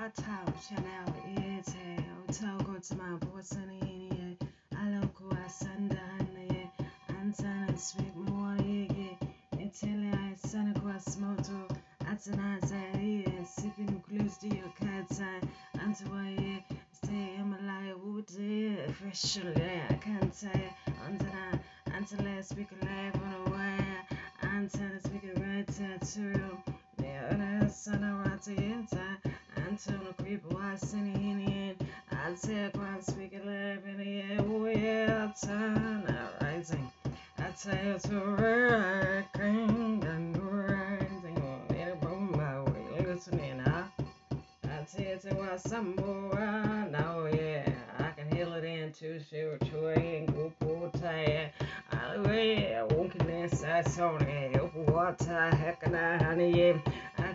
I talk, channel, exhale, togo to my boss and in here, I look who I send down here, and then I speak me one year, until I send across motor, at an eyes I hear, sipping close to your cat's eye, and to I stay in my life, would dear, fresh air, I can't say, until I, until I speak live on a wire, until I speak a red tattoo, yeah, and I send a rat to the people are singing in. I take one speaking live in the air, oh yeah, turn rising. I tell you to working and rising on it from my way, listening, huh? I tell you to watch some more, now yeah, I can heal it into spiritual and go pull tired. I won't get inside, sorry, what the heck, and I honey, I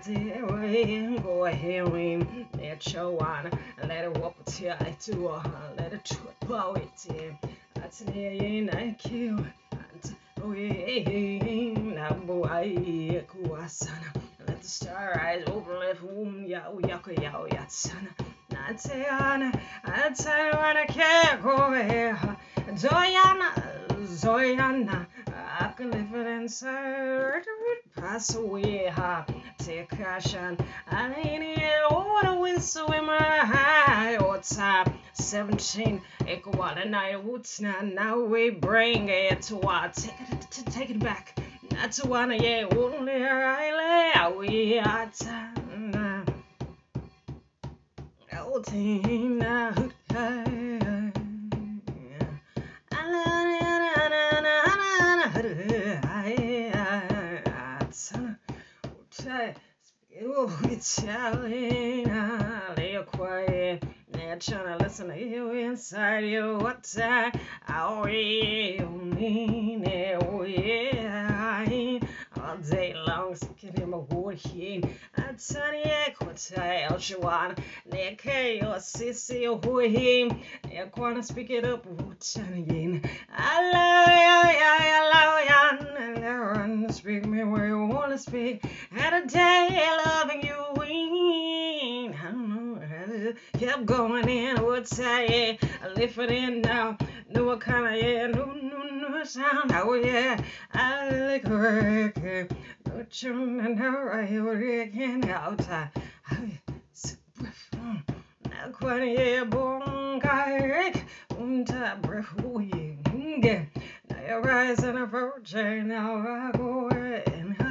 dealing, go ahead hearing, let show one, let it whoop till I do, let it trip out it, that's near I kill, and we nabu I kuasana, let the star eyes open, let whom yao yako yao yatsana. Natsayana, Natsayana, Keko, Zoyana, Zoyana. I can live it inside pass away? Ha take caution I need water with swimmer ah, high or top 17 equal and I would not now we bring it to what? Take it take it back. Not to one yeah only I lay we are time ah. oh tina ah, I'll lay quiet. Now trying to listen to you inside you. What I, oh yeah, mean it, oh yeah. All day long, sticking in my wood here. I tell you, what I else you want. Nick, your sissy, who him. Nick, wanna speak it up, what again. I love you, I love you, I love you. Speak me where you wanna speak. Had a day loving you just kept going in. What's that? Yeah, I lift it in now. Knew what kind of yeah, new new new sound. Oh yeah, I like work. No tune and no right here again outside. Oh yeah, super fun. Now quite yeah, boom, kayak, boom, tap, breath, oh yeah, yeah. Now you're rising approach, and now I go in.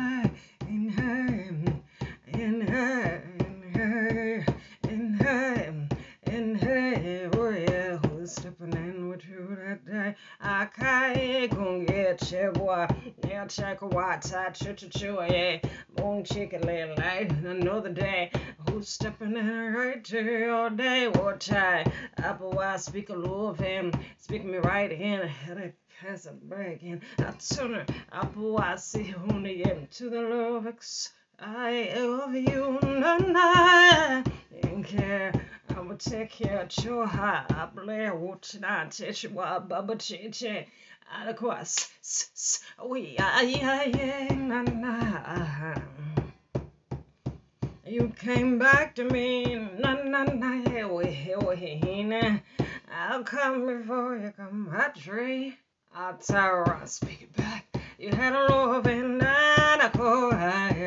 I gon' get you, boy. Yeah, check a watch, I choo choo choo, yeah. Moon chicken, little light, another day. Who's stepping in right to your day? What I up a while, speak a love him, speak me right in. Had has a break, and I turn it up a while, see only him to the love. I love you, and I care utekje čuha, ble učnate čua babačiće, alakwas, s, We, uja, ja, je, na, na. You came back to me, na, na, na, he, we, he, we, he, na. I'll come before you come, my tree. I'll tower, I'll speak it back. You had a love and I, na, ko, I, he,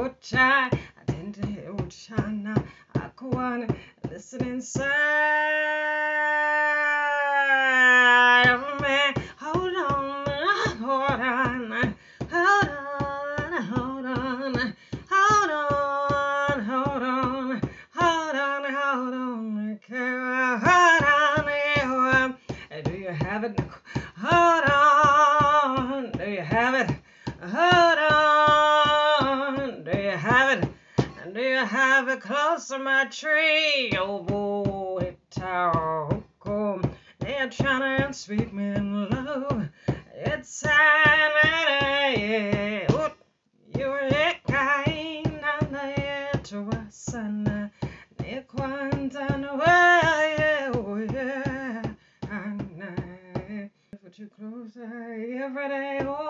ucha, I didn't hear ucha, na, I, I, listening sound. have a class on my tree. Oh, boy, talk. They're trying to sweep me in low. It's Saturday. You're a kind on the air to us and they quant and away. Oh, and I put you close every day. Oh,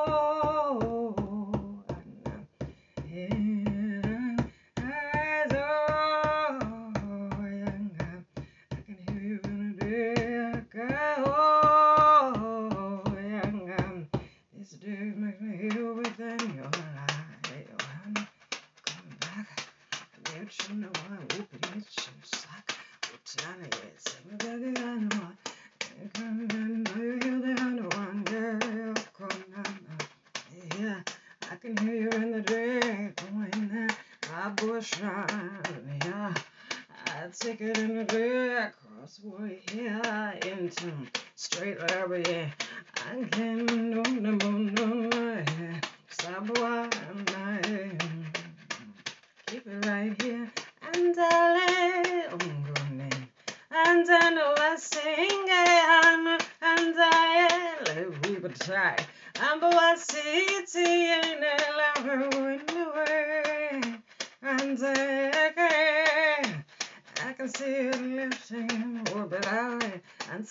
I take in the day. Cross way here into straight rubber. Yeah. I can no no no no, Yeah. Sabwa. Keep it right here. And I and I know I sing and and I live we would try. And but I see it in the away. And I Can see it lifting oh but I and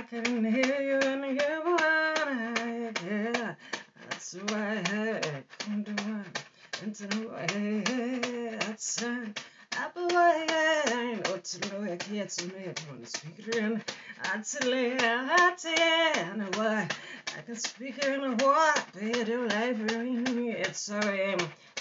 can hear you in your one yeah. That's why I come to one. Into the way outside. I can't to me upon the speaker in. And why I can speak in what better life it's so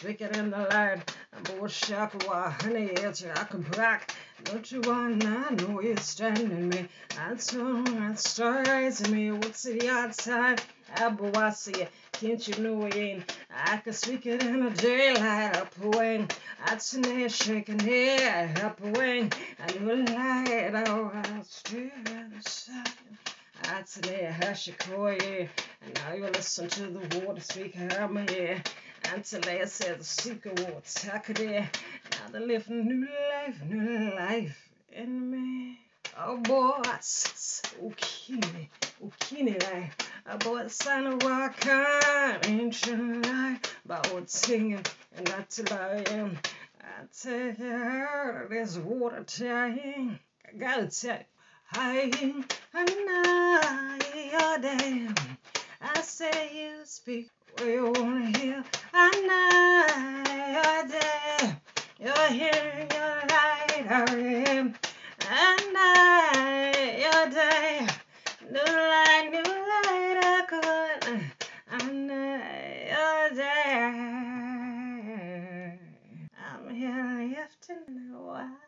wicked in the light. I'm bored shock why honey it's I can back. Don't you want I know you're standing me. And so that stars me what's the outside. Abba, I see it. Can't you know it ain't? I can speak it in the daylight up away. I'd snare shaking head up away. And you light out, I'll stay in the side. I'd snare Hashikoye. And now you listen to the water speak of my ear. The secret water there. Now they live new life, new life in me. Oh boy, ukini, ukini life. A boy, son of rock, ancient life. About singing and not to lie. I tell you, there's water dying. I gotta tell I and I, damn. I say you speak where you wanna hear. And I, damn. You're here, you're right,